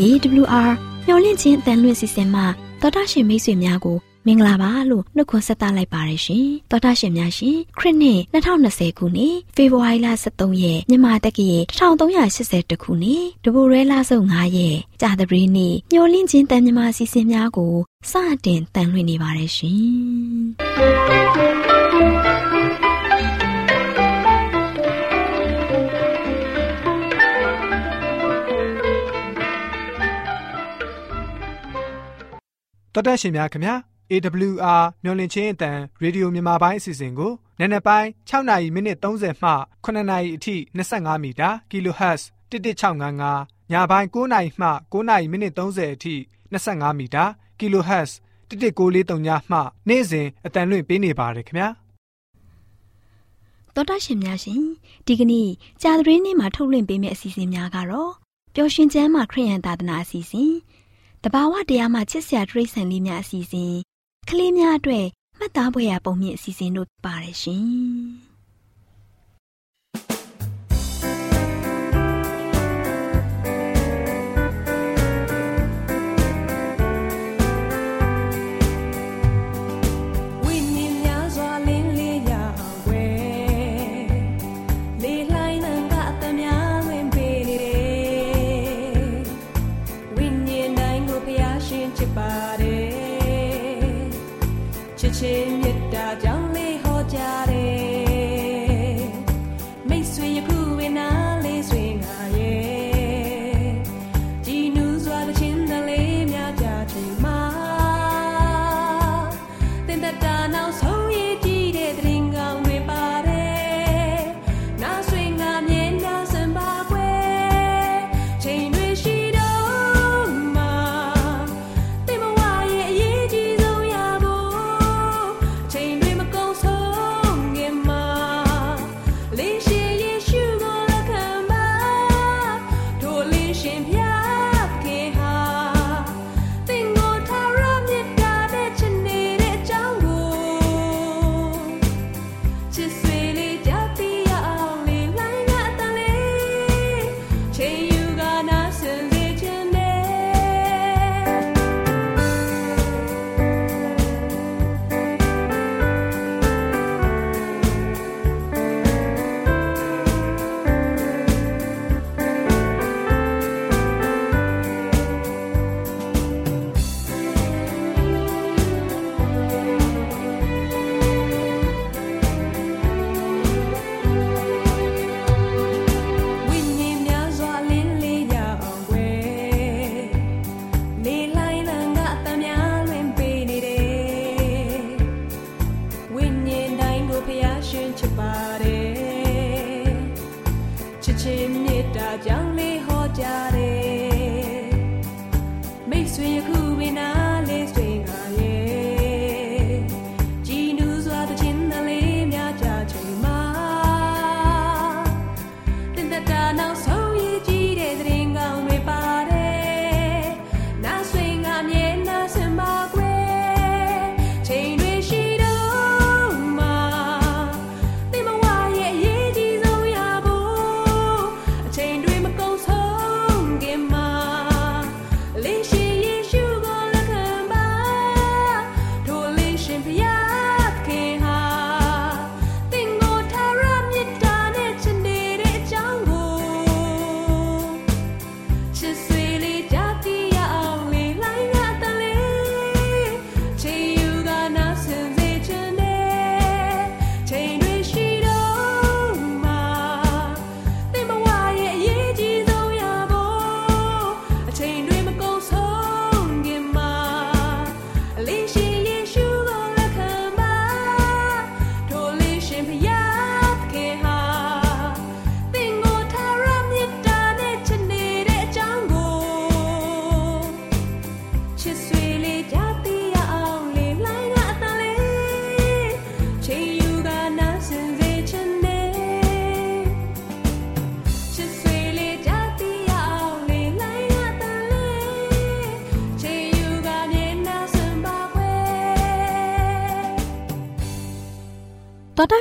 AWR မျော်လင့်ခြင်းအတန်လွင့်စီစဉ်မှာတော်တာရှင်မိတ်ဆွေများကိုမင်္ဂလာပါလို့နှုတ်ခွန်းဆက်သလိုက်ပါရရှင်။တော်တာရှင်များရှင်ခရစ်နှစ်2020ခုနှစ်ဖေဖော်ဝါရီလ23ရက်မြန်မာတက္ကရာ1382ခုနှစ်ဒဘိုရဲလဆုံ9ရက်ကြာသပတေးနေ့မျော်လင့်ခြင်းတန်မြမာစီစဉ်များကိုစတင်တန်လွှင့်နေပါရရှင် တော်တရှင်များခင်ဗျာ AWR မျော်လင့်ခြင်းအတန်ရေဒီယိုမြန်မာပိုင်းအစီအစဉ်ကိုနံနက်ပိုင်း6နာရီမိနစ်30မှ9နာရီအထိ25မီတာ kHz 11655ညပိုင်း9နာရီမှ9နာရီမိနစ်30အထိ25မီတာ kHz 11943ညမှနေ့စဉ်အတန်လွင့်ပေးနေပါတယ်ခင်ဗျာတော်တာရှင်များရှင်ဒီကနေ့ကြာသပတေးနေ့မှာထုတ်လွှင့်ပေးမယ့်အစီအစဉ်များကတော့ပျော်ရွှင်ချမ်းမှခရိယန်သာသနာအစီအစဉ် တဘာဝတရားမှချစ်စရာတိရစ္ဆာန်လေးများအစီအစဉ်ကလေးများအတွက်မှတ်သားဖွယ်ရာပုံမြင့်အစီအစဉ်တို့ပါတယ်ရှင်။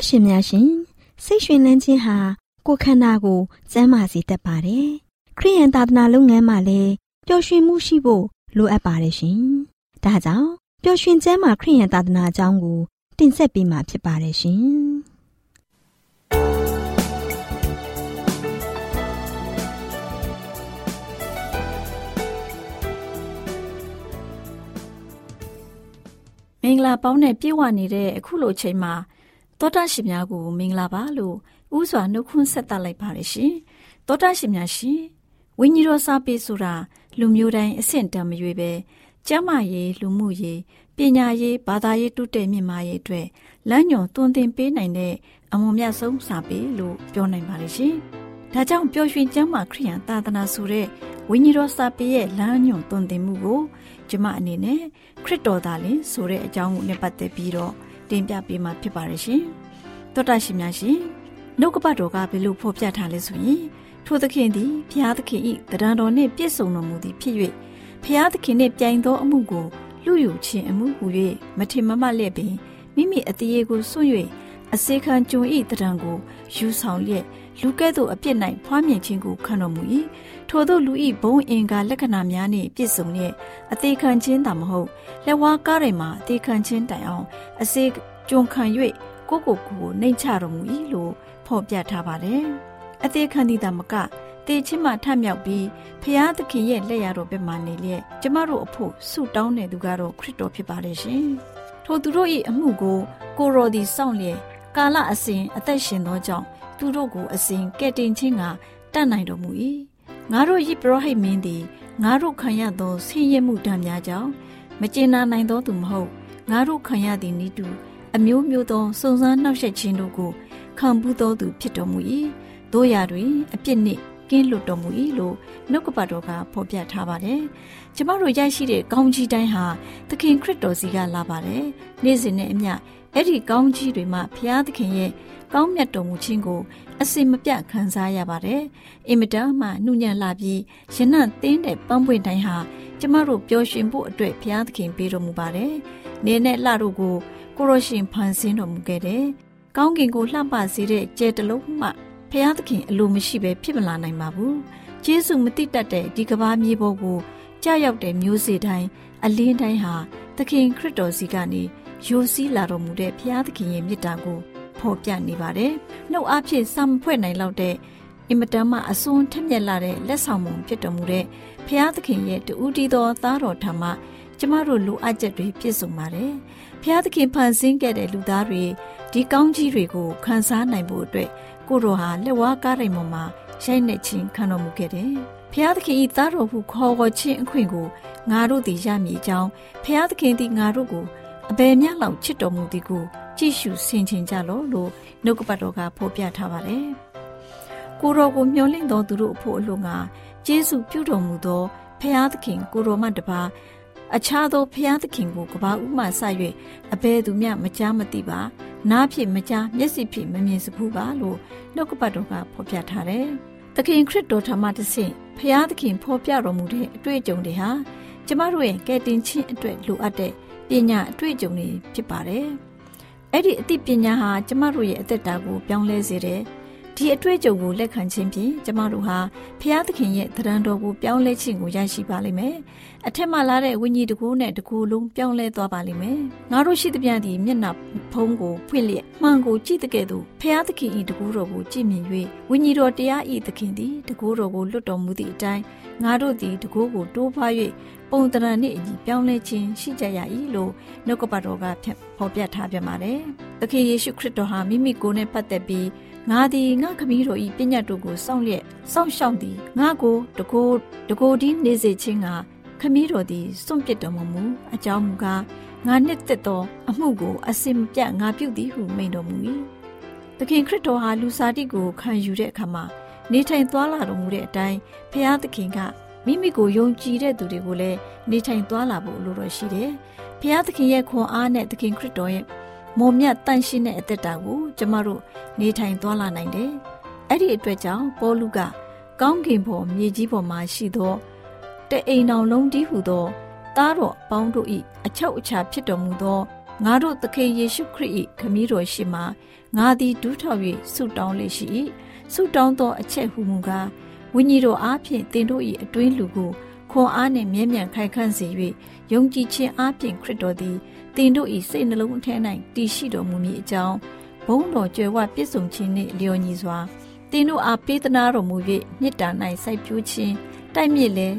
ရှင်များရှင်စိတ်ရှင်လန်းခြင်းဟာကိုယ်ခန္ဓာကိုကျန်းမာစေတတ်ပါတယ်ခရိယန်သာသနာလုပ်ငန်းမှာလည်းပျော်ရွှင်မှုရှိဖို့လိုအပ်ပါတယ်ရှင်ဒါကြောင့်ပျော်ရွှင်ကျမ်းမာခရိယန်သာသနာအကြောင်းကိုတင်ဆက်ပေးမှာဖြစ်ပါတယ်ရှင်မင်္ဂလာပေါင်းနဲ့ပြည့်ဝနေတဲ့အခုလိုအချိန်မှာ သောတာရှင်များကိုမင်္ဂလာပါလို့ဥစွာနှုတ်ခွန်းဆက်သလိုက်ပါရရှင်သောတာရှင်များရှင်ဝိညာဉ်တော်စာပေဆိုတာလူမျိုးတိုင်းအဆင့်တန်းမရွေးပဲကျမ်းမာရေးလူမှုရေးပညာရေးဘာသာရေးတိုးတက်မြင့်မားရေးအတွက်လမ်းညွန်သွန်သင်ပေးနိုင်တဲ့အမွန်မြတ်ဆုံးစာပေလို့ပြောနိုင်ပါလိမ့်ရှင်။ဒါကြောင့်ပျော်ရွှင်ကျမ်းမာခရိယန်သာသနာဆိုတဲ့ဝိညာဉ်တော်စာပေရဲ့လမ်းညွန်သွန်သင်မှုကိုကျမအနေနဲ့ခရစ်တော်သားလင်ဆိုတဲ့အကြောင်းကိုနဲ့ပတ်သက်ပြီးတော့ တင်ပြပေးမှာဖြစ်ပါရရှင်။သောတာရှင်များရှင်နှုတ်ကပတ်တော်ကဘယ်လိုဖော်ပြထားလဲဆိုရင်ထိုသခင်သည်ဘုရားသခင်၏တရံတော်နှင့်ပြည့်စုံတော်မူသည်ဖြစ်၍ဖျားသခင်နှင့်ပြိုင်သောအမှုကိုလူယူခြင်းအမှုဟူ၍မထင်မမှတ်လျက်ပင်မိမိအတရေကိုစွန့်၍အစေခံကြုံဤတံကိုယူဆောင်လျက် လူကဲ့သို့အပြစ်၌ဖွားမြင်ခြင်းကိုခံတော်မူ၏ထို့သောလူဤဘုံအင်္ဂါလက္ခဏာများနှင့်ပြည့်စုံလျက်အသေးခံခြင်းသာမဟုတ်လက်ဝါးကားတွေမှာအသေးခံခြင်းတိုင်အောင်အစေကြုံခံ၍ကိုကိုကိုနှိမ်ချတော်မူ၏လို့ဖော်ပြထားပါတယ်အသေးခံသည်သာမကတေချင်းမှထမြောက်ပြီးဖျားသခင်ရဲ့လက်ရတော်ဘက်မှနေလျက်ကျမတို့အဖို့ဆုတောင်းတဲ့သူကတော့ခရစ်တော်ဖြစ်ပါတယ်ရှင်။ထိုသူတို့၏အမှုကိုကိုရော်ဒီစောင့်လျက်ကာလအစဉ်အသက်ရှင်သောကြောင့် သူတို့ကိုအစဉ်ကဲ့တင်ခြင်းကတတ်နိုင်တော်မူ၏။ငါတို့ယစ်ပရောဟိတ်မင်းသည်ငါတို့ခံရသောဆင်းရဲမှုဒဏ်များကြောင့်မကျေနပ်နိုင်သောသူမဟုတ်ငါတို့ခံရသည့်ဤတူအမျိုးမျိုးသောစုံစမ်းနှောက်ယှက်ခြင်းတို့ကိုခံပူးသောသူဖြစ်တော်မူ၏။တို့ရာတွင်အပြစ်နှင့်ကင်းလွတ်တော်မူ၏လို့နှုတ်ကပတ်တော်ကဖော်ပြထားပါတယ်။ကျမတို့ရရှိတဲ့ကောင်းကြီးတိုင်းဟာသခင်ခရစ်တော်စီကလာပါတယ်။နေ့စဉ်နဲ့အမျှ အဲ့ဒီကောင်းကြီးတွေမှဘုရားသခင်ရဲ့ကောင်းမြတ်တော်မူခြင်းကိုအစင်မပြတ်ခံစားရပါတယ်။အင်မတန်မှနှုညံ့လာပြီးရနံ့တင်းတဲ့ပန်းပွင့်တိုင်းဟာကျမတို့ပျော်ရွှင်ဖို့အတွက်ဘုရားသခင်ပေးတော်မူပါတယ်။နေနဲ့လှတို့ကိုကိုရရှင်ဖန်ဆင်းတော်မူခဲ့တယ်။ကောင်းကင်ကိုလှပစေတဲ့ကြဲတလုံးမှဖျားသခင်အလိုမရှိပဲဖြစ်မလာနိုင်ပါဘူး။ဂျေစုမတိတတ်တဲ့ဒီကဘာမြေပေါ်ကိုကြာရောက်တဲ့မျိုးစေ့တိုင်းအလင်းတိုင်းဟာသခင်ခရစ်တော်စီကနေ ယိုစီးလာတော်မူတဲ့ဖျားသခင်ရဲ့မေတ္တာကိုဖော်ပြနေပါတယ်။နှုတ်အားဖြင့်စံဖွဲ့နိုင်လောက်တဲ့အင်မတန်မှအစွန်းထက်မြက်လာတဲ့လက်ဆောင်မှုဖြစ်တော်မူတဲ့ဖျားသခင်ရဲ့တူတီသောသားတော်ထံမှကျမတို့လိုအပ်ချက်တွေပြည့်စုံပါတယ်။ဖျားသခင်ဖန်ဆင်းခဲ့တဲ့လူသားတွေဒီကောင်းကြီးတွေကိုခံစားနိုင်ဖို့အတွက်ကိုတော်ဟာလက်ဝါးကားတိုင်ပေါ်မှာရိုက်နှက်ခြင်းခံတော်မူခဲ့တယ်။ဖျားသခင်ဤသားတော်ဟုခေါ်ဝေါ်ခြင်းအခွင့်ကိုငါတို့သည်ရမည်ကြောင်းဖျားသခင်သည်ငါတို့ကို အဘယ်မျှလောက်ချစ်တော်မူသည်ကိုကြည့်ရှုဆင်ခြင်ကြလော့လို့နှုတ်ကပတ်တော်ကဖော်ပြထားပါတယ်။ကိုတော်ကိုမျှော်လင့်သောသူတို့အဖို့အလို့ငါကျေးဇူးပြုတော်မူသောဖျားသခင်ကိုတော်မှတပါအခြားသောဖျားသခင်ကိုကဘာဥမှဆ၍အဘယ်သူမျှမကြားမသိပါနားဖြစ်မကြားမျက်စိဖြစ်မမြင်စဘူးပါလို့နှုတ်ကပတ်တော်ကဖော်ပြထားတယ်။သခင်ခရစ်တော်ထံမှတဆင့်ဖျားသခင်ဖော်ပြတော်မူတဲ့အတွေ့အကြုံတွေဟာကျမတို့ရဲ့ကယ်တင်ခြင်းအတွက်လိုအပ်တဲ့ ပညာအတွေ့အကြုံတွေဖြစ်ပါတယ်။အဲ့ဒီအသိပညာဟာကျမတို့ရဲ့အသက်တာကိုပြောင်းလဲစေတယ်။ ဒီအတွေ့အကြုံကိုလက်ခံခြင်းဖြင့်ကျမတို့ဟာဖျားသခင်ရဲ့တရံတော်ကိုပြောင်းလဲခြင်းကိုရရှိပါလိမ့်မယ်။အထက်မှလာတဲ့ဝိညာဉ်တကူနဲ့တကူလုံးပြောင်းလဲသွားပါလိမ့်မယ်။ငါတို့ရှိသမျှဒီမျက်နှာဖုံးကိုဖွင့်လျက်မှန်ကိုကြည့်တဲ့ကဲ့သို့ဖျားသခင်ဤတကူတော်ကိုကြည့်မြင်၍ဝိညာဉ်တော်တရားဤသခင်သည်တကူတော်ကိုလွတ်တော်မူသည့်အတိုင်းငါတို့သည်တကူကိုတိုးဖွား၍ပုံတရံနှင့်အညီပြောင်းလဲခြင်းရှိကြရ၏လို့နှုတ်ကပတ်တော်ကဖော်ပြထားပြန်ပါတယ်။သခင်ယေရှုခရစ်တော်ဟာမိမိကိုယ်နဲ့ပတ်သက်ပြီး ငါသည်ငါခမည်းတော်ဤပညတ်တို့ကိုစောင့်လျက်စောင့်ရှောက်သည်ငါကိုတကိုးတကိုးဒီနေစေခြင်းကခမည်းတော်သည်စွန့်ပစ်တော်မမူအကြောင်းမူကားငါနှစ်သက်သောအမှုကိုအစင်မပြတ်ငါပြုသည်ဟုမိန်တော်မူ၏သခင်ခရစ်တော်ဟာလူစားတိကိုခံယူတဲ့အခါမှာနေထိုင်သွားလာတော်မူတဲ့အတိုင်းဖျားသခင်ကမိမိကိုယုံကြည်တဲ့သူတွေကိုလည်းနေထိုင်သွားလာဖို့လိုတော်ရှိတယ်။ဖျားသခင်ရဲ့ခွန်အားနဲ့သခင်ခရစ်တော်ရဲ့ မုံမြတ်တန့်ရှင်းတဲ့အသက်တာကိုကျမတို့နေထိုင်သွားလာနိုင်တယ်။အဲ့ဒီအတွက်ကြောင့်ပေါလုကကောင်းကင်ဘော်မြေကြီးပေါ်မှာရှိသောတအိမ်အောင်လုံးတည်းဟုသောသားတော်အပေါင်းတို့၏အချုပ်အခြာဖြစ်တော်မူသောငါတို့သခင်ယေရှုခရစ်၏ခမည်းတော်ရှိမှငါသည်ဒူးထောက်၍ဆုတောင်းလေရှိ၏ဆုတောင်းသောအချက်ဟုမူကားဝိညာဉ်တော်အားဖြင့်တင်တို့၏အတွင်းလူကိုခွန်အားနှင့်မြဲမြံခိုင်ခန့်စေ၍ယုံကြည်ခြင်းအားဖြင့်ခရစ်တော်သည် တင်တို့၏စိတ်နှလုံးအထက်၌တည်ရှိတော်မူမည်အကြောင်းဘုန်းတော်ကြွယ်ဝပြည့်စုံခြင်းနှင့်လျော်ညီစွာတင်တို့အားပေးသနာတော်မူ၍မြစ်တာ၌စိုက်ပျိုးခြင်းတိုက်မြစ်လဲ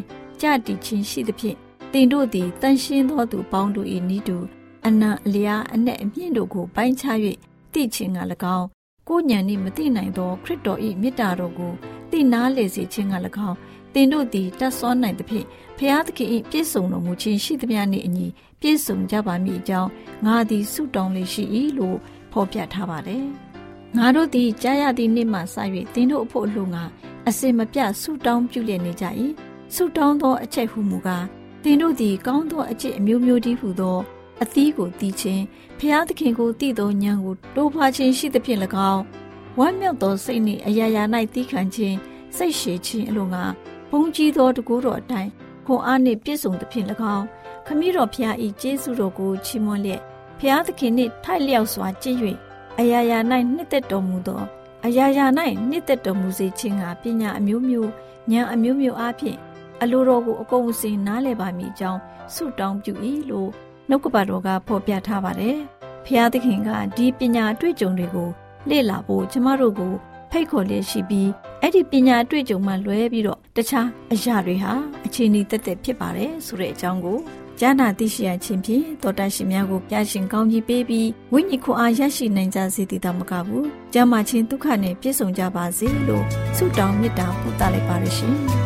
ကြတည်ခြင်းရှိသဖြင့်တင်တို့သည်တန်ရှင်းသောသူပေါင်းတို့၏ဤသူအနံအလျားအ내အမြင့်တို့ကိုပိုင်းခြား၍သိခြင်းက၎င်းကိုညံနှင့်မသိနိုင်သောခရစ်တော်၏မေတ္တာတော်ကိုသိနာလေစေခြင်းက၎င်းတင်တို့သည်တတ်စွမ်းနိုင်သဖြင့်ဖျားသခင်၏ပြည့်စုံတော်မူခြင်းရှိသမျှနှင့်အညီ ပြည့်စုံကြပါမည်အကြောင်းငါသည်ဆုတောင်းလေရှိ၏လို့ဖော်ပြထားပါတယ်။ငါတို့သည်ကြားရသည့်နေ့မှစ၍တင်တို့အဖို့အလို့ငါအစင်မပြဆုတောင်းပြုလျက်နေကြ၏။ဆုတောင်းသောအချက်ဟုမူကားတင်တို့သည်ကောင်းသောအကျင့်အမျိုးမျိုးတည်းဟုသောအသီးကိုတီးခြင်းဖျားသခင်ကိုတည်သောဉာဏ်ကိုတိုးဖွာခြင်းရှိသဖြင့်၎င်းဝမ်းမြောက်သောစိတ်နှင့်အရာရာ၌တီးခံခြင်းစိတ်ရှည်ခြင်းအလိုငါဘုံကြီးသောတကူတော်အတိုင်း ခွန်အားနှင့်ပြည့်စုံသဖြင့်၎င်းခမည်းတော်ဖျားဤကျေးဇူးတော်ကိုချီးမွမ်းလျက်ဖျားသခင်နှင့်ထိုက်လျောက်စွာကြည်၍အရာရာ၌နှစ်သက်တော်မူသောအရာရာ၌နှစ်သက်တော်မူစေခြင်းကပညာအမျိုးမျိုးဉာဏ်အမျိုးမျိုးအားဖြင့်အလိုတော်ကိုအကုန်အစင်နားလည်ပါမည်အကြောင်းဆုတောင်းပြု၏လို့နှုတ်ကပတ်တော်ကဖော်ပြထားပါတယ်။ဖျားသခင်ကဒီပညာအတွေ့အကြုံတွေကိုလေ့လာဖို့ကျမတို့ကို ဖိတ်ခေါ်လျက်ရှိပြီးအဲ့ဒီပညာအတွေ့အကြုံမှလွဲပြီးတော့တခြားအရာတွေဟာအခြေအနေတက်တက်ဖြစ်ပါတယ်ဆိုတဲ့အကြောင်းကိုကြားနာသိရှိရခြင်းဖြင့်တောတရှင်များကိုပြရှင်ကောင်းကြီးပေးပြီးဝိညာဉ်ခွန်အားရရှိနိုင်ကြစေတည်တော်မကဘူး။ကျမ်းမာခြင်းဒုက္ခနဲ့ပြည့်စုံကြပါစေလို့ဆုတောင်းမေတ္တာပို့သလိုက်ပါရရှင်။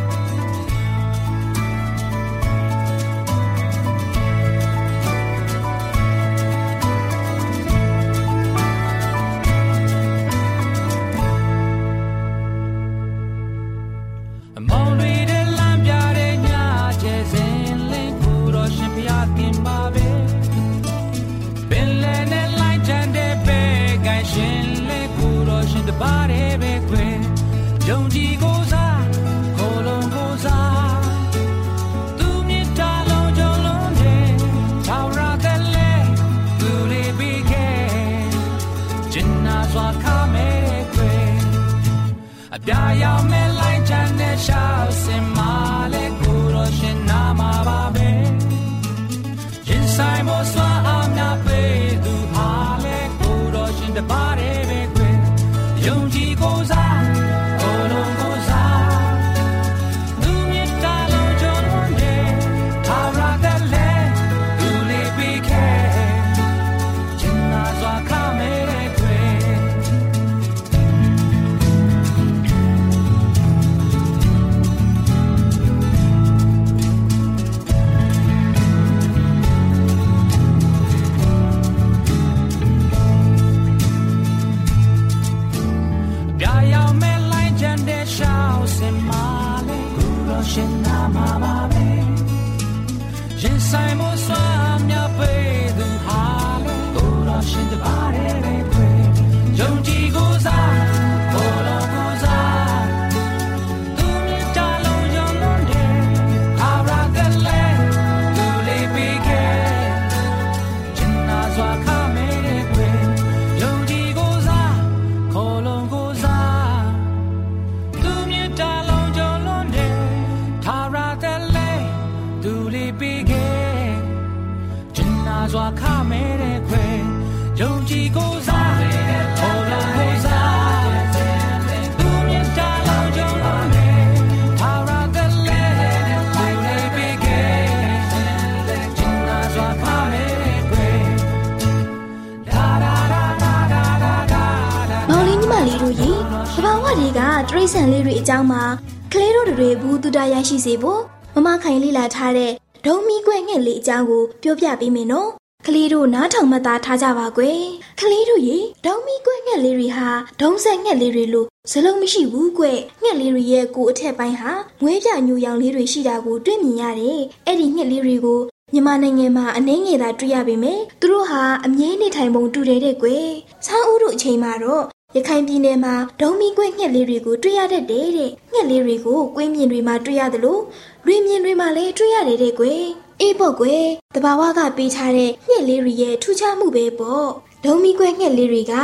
ရရှိစေဖို့မမခိုင်လေးလာထားတဲ့ဒုံမီကွဲငှက်လေးအကြောင်းကိုပြောပြပေးမယ်နော်ကလေးတို့နားထောင်မှသာထားကြပါကွယ်ကလေးတို့ရေဒုံမီကွဲငှက်လေးတွေဟာဒုံဆက်ငှက်လေးတွေလို့စလုံးမရှိဘူးကွငှက်လေးတွေရဲ့ကိုယ်အထက်ပိုင်းဟာငွေပြညူရောင်လေးတွေရှိတာကိုတွေ့မြင်ရတယ်အဲ့ဒီငှက်လေးတွေကိုမြန်မာနိုင်ငံမှာအနှင်းငယ်သာတွေ့ရပေမယ့်သူတို့ဟာအမြဲနေထိုင်ပုံတူတယ်တဲ့ကွယ်။ဆောင်းဦးတို့အချိန်မှာတော့ ရခိုင်ပြည်နယ်မှာဒုံမီကွင်းငှက်လေးတွေကိုတွေ့ရတတ်တယ်တဲ့ငှက်လေးတွေကိုကွင်းမြင်တွေမှာတွေ့ရတယ်လို့လွင်မြင်တွေမှာလည်းတွေ့ရတယ်တဲ့ကွယ်အေးပေါ့ကွယ်တဘာဝကပေးထားတဲ့ငှက်လေးတွေရဲ့ထူးခြားမှုပဲပေါ့ဒုံမီကွယ်ငှက်လေးတွေက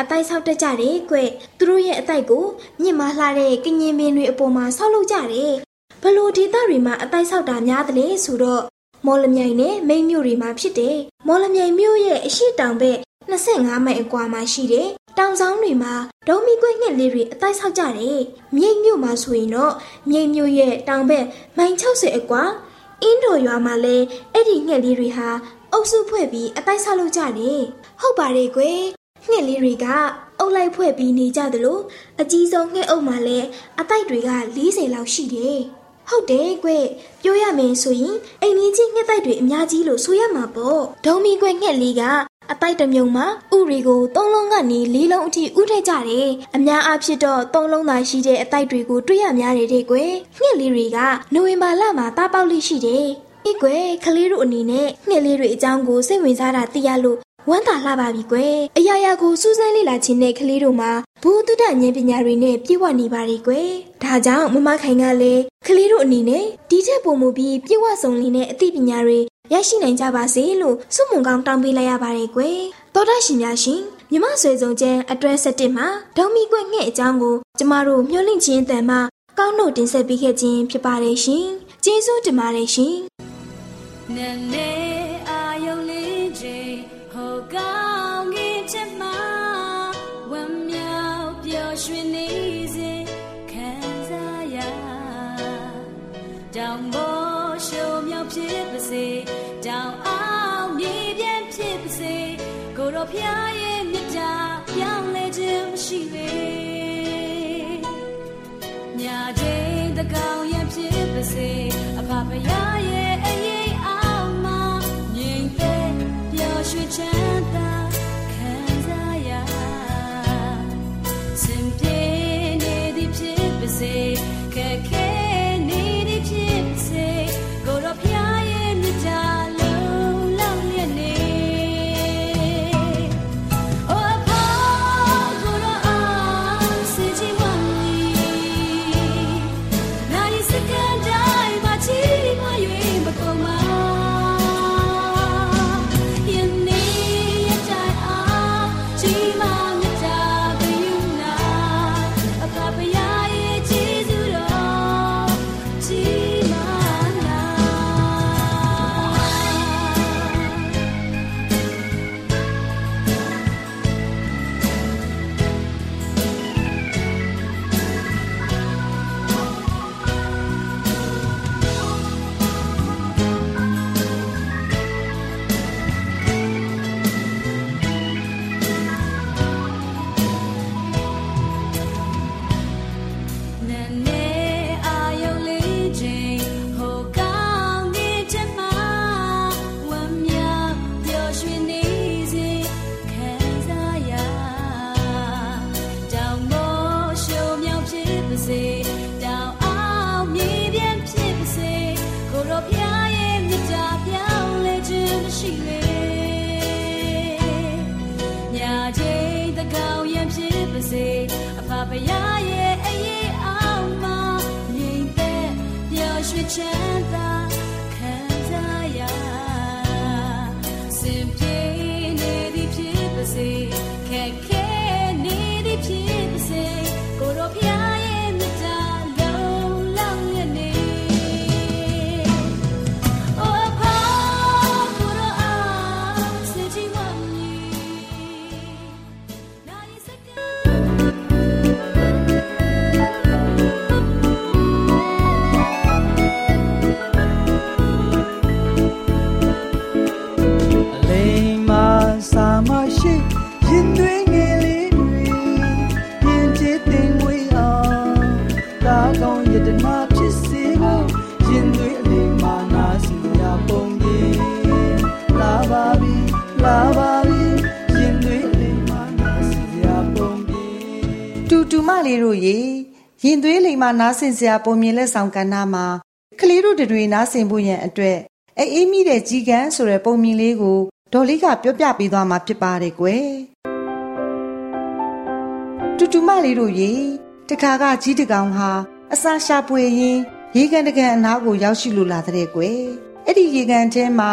အတိုက်ဆောက်တတ်ကြတယ်ကွသူတို့ရဲ့အတိုက်ကိုမြင့်မားလှတဲ့ကငင်ပင်တွေအပေါ်မှာဆောက်လုပ်ကြတယ်ဘလို့ဒေသတွေမှာအတိုက်ဆောက်တာများတယ်လေဆိုတော့မော်လမြိုင်နဲ့မိတ်မြို့တွေမှာဖြစ်တယ်မော်လမြိုင်မြို့ရဲ့အရှိတောင်ဘက် 25မိုင်အကွာမှာရှိတယ်တောင်ဆောင်တွေမှာဒုံမီကွက်ငှက်လေးတွေအတိုက်ဆောက်ကြတယ်မြိတ်မြို့မှာဆိုရင်တော့မြိတ်မြို့ရဲ့တောင်ဘက်မိုင်60အကွာအင်းတော်ရွာမှာလည်းအဲ့ဒီငှက်လေးတွေဟာအုပ်စုဖွဲ့ပြီးအတိုက်ဆောက်လုပ်ကြတယ်ဟုတ်ပါတယ်ကွယ်ငှက်လေးတွေကအုပ်လိုက်ဖွဲ့ပြီးနေကြသလိုအကြီးဆုံးငှက်အုပ်မှာလည်းအတိုက်တွေက40လောက်ရှိတယ်ဟုတ်တယ်ကွပြောရမယ်ဆိုရင်အိမ်ကြီးငှက်တိုက်တွေအများကြီးလို့ဆိုရမှာပေါ့ဒုံမီကွက်ငှက်လေးက အတိုက်တစ်မြုံမှာဥတွေကိုသုံးလုံးကနေလေးလုံးအထိဥထည့်ကြတယ်အများအားဖြင့်တော့သုံးလုံးသာရှိတဲ့အတိုက်တွေကိုတွေ့ရများတယ်တဲ့ကွယ်ငှက်လေးတွေကနိုဝင်ဘာလမှာတားပေါက်လိရှိတယ်အေးကွယ်ကလေးတို့အနေနဲ့ငှက်လေးတွေအကြောင်းကိုစိတ်ဝင်စားတာသိရလို့ဝမ်းသာလှပါပြီကွယ်အရာရာကိုစူးစမ်းလေ့လာခြင်းတဲ့ကလေးတို့မှာဘူတုဒ္ဒဉာဏ်ပညာတွေနဲ့ပြည့်ဝနေပါ रे ကွယ်ဒါကြောင့်မမခိုင်ကလည်းကလေးတို့အနေနဲ့ဒီထက်ပိုမိုပြီးပြည့်ဝစုံလင်တဲ့အသိပညာတွေ ရရှိနိုင်ကြပါစေလို့ဆုမွန်ကောင်းတောင်းပေးလိုက်ရပါတယ်ကွယ်သောတာရှင်များရှင်မြမဆွေစုံကျန်းအတွဲ7မှာဒေါမီကွက်ငှဲ့အကြောင်းကိုကျမတို့မျှဝင့်ခြင်းတန်မှကောင်းတို့တင်ဆက်ပေးခဲ့ခြင်းဖြစ်ပါတယ်ရှင်ကျေးဇူးတင်ပါတယ်ရှင်နည်းန စ်ပါစေအဖဖရာ ရင်သွေးလိမ်မာနားဆင်စရာပုံမြင်လက်ဆောင်ကဏ္ဍမှာကလေးတို့တွေနားဆင်ဖို့ရန်အတွက်အေးအေးမိတဲ့ကြီးကန်းဆိုတဲ့ပုံမြင်လေးကိုဒေါ်လေးကပြောပြပေးသွားမှာဖြစ်ပါတယ်ကွယ်တူတူမလေးတို့ရေတခါကကြီးတကောင်ဟာအစာရှာပွေရင်းရေကန်တကန်အနားကိုရောက်ရှိလိုလာတဲ့ကွယ်အဲ့ဒီရေကန်ထဲမှာ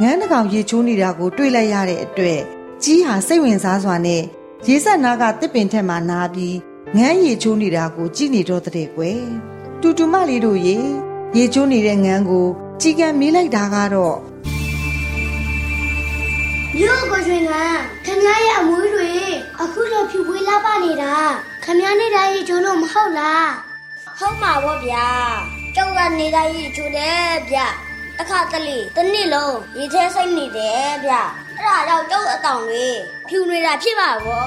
ငန်းတစ်ကောင်ရေချိုးနေတာကိုတွေ့လိုက်ရတဲ့အတွက်ကြီးဟာစိတ်ဝင်စားစွာနဲ့ရေဆက်နားကတစ်ပင်ထက်မှနားပြီး ငန်းရေချိုးနေတာကိုကြည့်နေတော့တဲ့ကွယ်တူတူမလေးတို့ရေရေချိုးနေတဲ့ငန်းကိုကြီးကံမေးလိုက်တာကတော့မြို့ကိုရွှေကခမရဲ့အမွေးတွေအခုလိုဖြူပွေးလာပါနေတာခမနဲ့တိုင်းရေချိုးလို့မဟုတ်လားဟုတ်မှာဗောဗျာကျောက်ကနေတိုင်းရေချိုးတယ်ဗျအခါတလေတစ်နှစ်လုံးရေထဲစိတ်နေတယ်ဗျအဲ့ဒါကြောင့်ကျောက်အတောင်တွေဖြူနေတာဖြစ်ပါဗော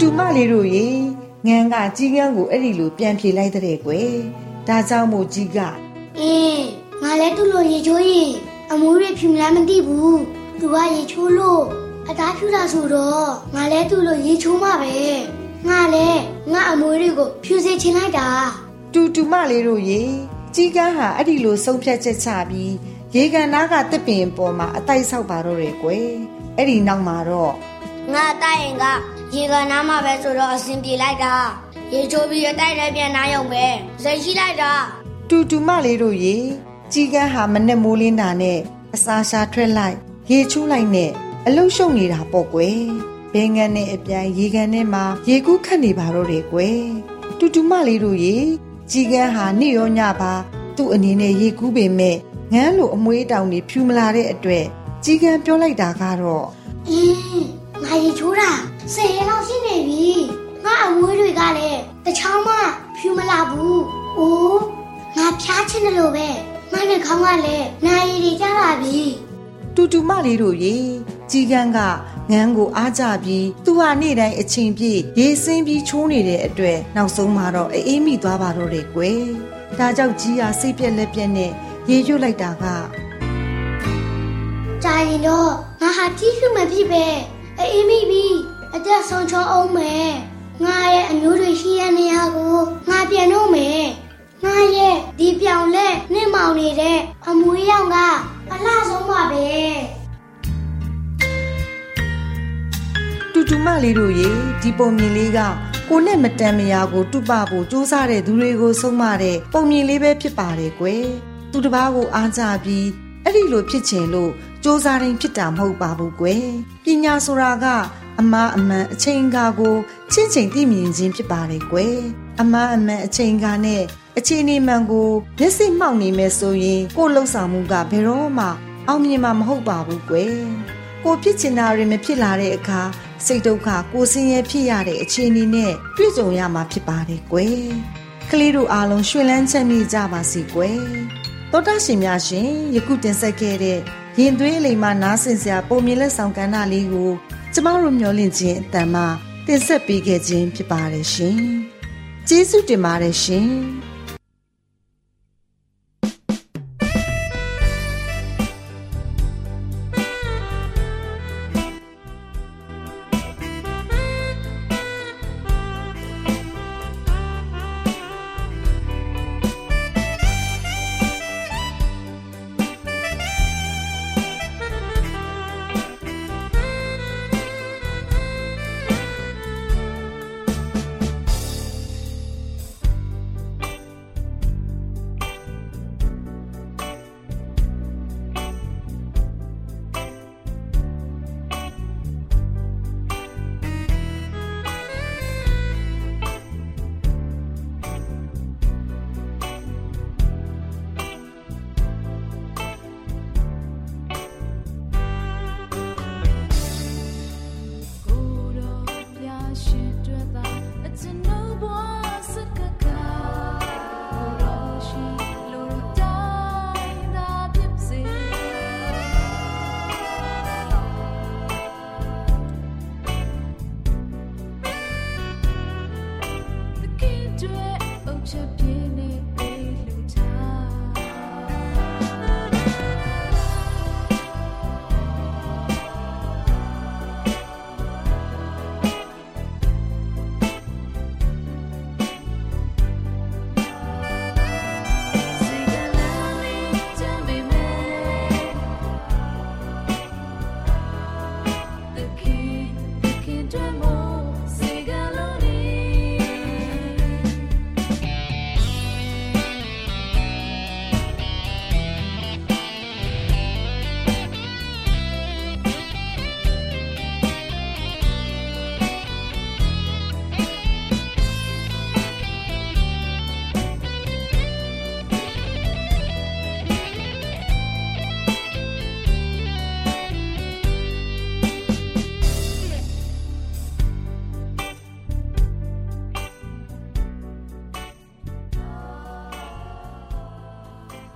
တူတူမလေးတို့ရေငန်းကကြီးကန်းကိုအဲ့ဒီလိုပြန်ဖြေလိုက်တဲ့ကွယ်ဒါကြောင့်မို့ကြီးကအင်းငါလည်းသူ့လိုရေချိုးရင်အမွေးတွေဖြူမလားမသိဘူးသူကရေချိုးလို့အသားဖြူတာဆိုတော့ငါလည်းသူ့လိုရေချိုးမှပဲငါလည်းငါအမွေးတွေကိုဖြူစေချင်လိုက်တာတူတူမလေးတို့ရေကြီးကန်းဟာအဲ့ဒီလိုဆုံးဖြတ်ချက်ချပြီးရေကန်နားကတစ်ပင်ပေါ်မှာအတိုက်ဆောက်ပါတော့တယ်ကွယ်အဲ့ဒီနောက်မှာတော့ငါတိုက်ရင်က ရေကနားမှာပဲဆိုတော့အဆင်ပြေလိုက်တာရေချိုးပြီးရတိုက်လည်းပြန်နားရုံပဲစိတ်ရှိလိုက်တာတူတူမလေးတို့ရေကြီးကန်းဟာမနဲ့မိုးလင်းတာနဲ့အစာရှာထွက်လိုက်ရေချိုးလိုက်နဲ့အလုရှုံနေတာပေါ့ကွယ်ဘဲငန်းနဲ့အပြိုင်ရေကန်ထဲမှာရေကူးခတ်နေပါတော့တယ်ကွယ်တူတူမလေးတို့ရေကြီးကန်းဟာနေ့ရောညပါသူ့အနေနဲ့ရေကူးပေမဲ့ငန်းလိုအမွေးတောင်တွေဖြူမလာတဲ့အတွက်ကြီးကန်းပြောလိုက်တာကတော့အင်း ငါရေချိုးတာဆယ်ရက်လောက်ရှိနေပြီငါအမွေးတွေကလည်းတချောင်းမှဖြူမလာဘူးအိုးငါဖျားချင်တယ်လို့ပဲငါနှာခေါင်းကလည်းနာရီတွေကျလာပြီတူတူမလေးတို့ရေကြီးကန်းကငန်းကိုအားကြပြီးသူဟာနေ့တိုင်းအချိန်ပြည့်ရေစင်းပြီးချိုးနေတဲ့အတွက်နောက်ဆုံးမှာတော့အေးမိသွားပါတော့တယ်ကွယ်ဒါကြောင့်ကြီးဟာစိတ်ပြက်လက်ပြက်နဲ့ရေရွတ်လိုက်တာကကြာရင်တော့ငါဟာတီးဖြူမဖြစ်ပဲ အေးမိပြီအသက်ဆုံးချုံအောင်မယ်ငါရဲ့အမျိုးတွေရှိတဲ့နေရာကိုငါပြန်တော့မယ်ငါရဲ့ဒီပြောင်လက်နှင်းမောင်နေတဲ့အမွေးရောင်ကအလားဆုံးပါပဲတူတူမလေးတို့ရေဒီပုံမြင်လေးကကိုနဲ့မတန်မရာကိုတုပဖို့စူးစမ်းတဲ့သူတွေကိုဆုံးမတဲ့ပုံမြင်လေးပဲဖြစ်ပါတယ်ကွယ်သူတစ်ပါးကိုအားကြပြီးအဲ့ဒီလိုဖြစ်ချင်လို့ စူးစမ်းရင်ဖြစ်တာမဟုတ်ပါဘူးကွယ်ပညာဆိုတာကအမအမှန်အချိန်ကာကိုချင်းချင်းသိမြင်ခြင်းဖြစ်ပါတယ်ကွယ်အမအမှန်အချိန်ကာနဲ့အချိန်နေမှန်ကိုမျက်စိမှောက်နေမယ်ဆိုရင်ကိုယ်လှုပ်ဆောင်မှုကဘယ်တော့မှအောင်မြင်မှာမဟုတ်ပါဘူးကွယ်ကိုဖြစ်ချင်တာတွေမဖြစ်လာတဲ့အခါစိတ်ဒုက္ခကိုဆင်းရဲဖြစ်ရတဲ့အခြေအနေနဲ့တွေ့ကြုံရမှာဖြစ်ပါတယ်ကွယ်ကလေးတို့အားလုံးရွှင်လန်းချမ်းမြေ့ကြပါစေကွယ်သောတာရှင်များရှင်ယခုတင်ဆက်ခဲ့တဲ့ ရင်သွေးအလိမ်မှနားဆင်စရာပုံမြင်လက်ဆောင်ကဏ္ဍလေးကိုကျမတို့မျှဝင့်ခြင်းအတန်မှတင်ဆက်ပေးခဲ့ခြင်းဖြစ်ပါတယ်ရှင်ကျေးဇူးတင်ပါတယ်ရှင်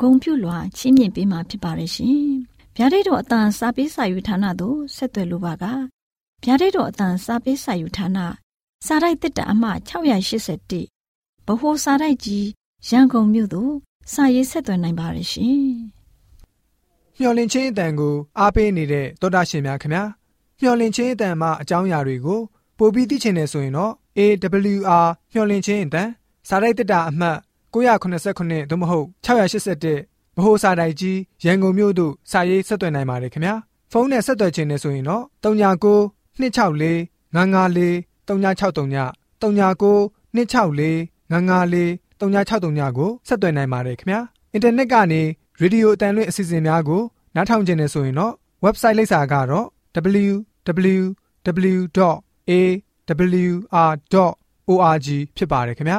ဂုံပြုလွှာချီးမြှင့်ပေးမှာဖြစ်ပါတယ်ရှင်ဗျာဒိတ်တော်အတန်စာပေးစာယူဌာနသို့ဆက်သွယ်လိုပါကဗျာဒိတ်တော်အတန်စာပေးစာယူဌာနစာရိုက်တစ်တအမှ681ဗဟိုစာရိုက်ကြီးရန်ကုန်မြို့သို့စာရေးဆက်သွယ်နိုင်ပါတယ်ရှင်မျော်လင့်ခြင်းအတန်ကိုအားပေးနေတဲ့သောတာရှင်များခင်ဗျာမျော်လင့်ခြင်းအတန်မှအကြောင်းအရာတွေကိုပိုပြီးသိချင်နေဆိုရင်တော့ AWR မျော်လင့်ခြင်းအတန်စာရိုက်တစ်တာအမှတ် 989သို့မဟုတ်681ဗဟိုစာတိုင်ကြီးရန်ကုန်မြို့သို့စာရေးဆက်သွင်းနိုင်ပါတယ်ခင်ဗျာဖုန်းနဲ့ဆက်သွယ်ခြင်းနဲ့ဆိုရင်တော့39 264 954 3963 39 264 954 3963ကိုဆက်သွင်းနိုင်ပါတယ်ခင်ဗျာအင်တာနက်ကနေရေဒီယိုအတန်လွင့်အစီအစဉ်များကိုနားထောင်ခြင်းနဲ့ဆိုရင်တော့ website လိပ်စာကတော့ www.awr.org ဖြစ်ပါတယ်ခင်ဗျာ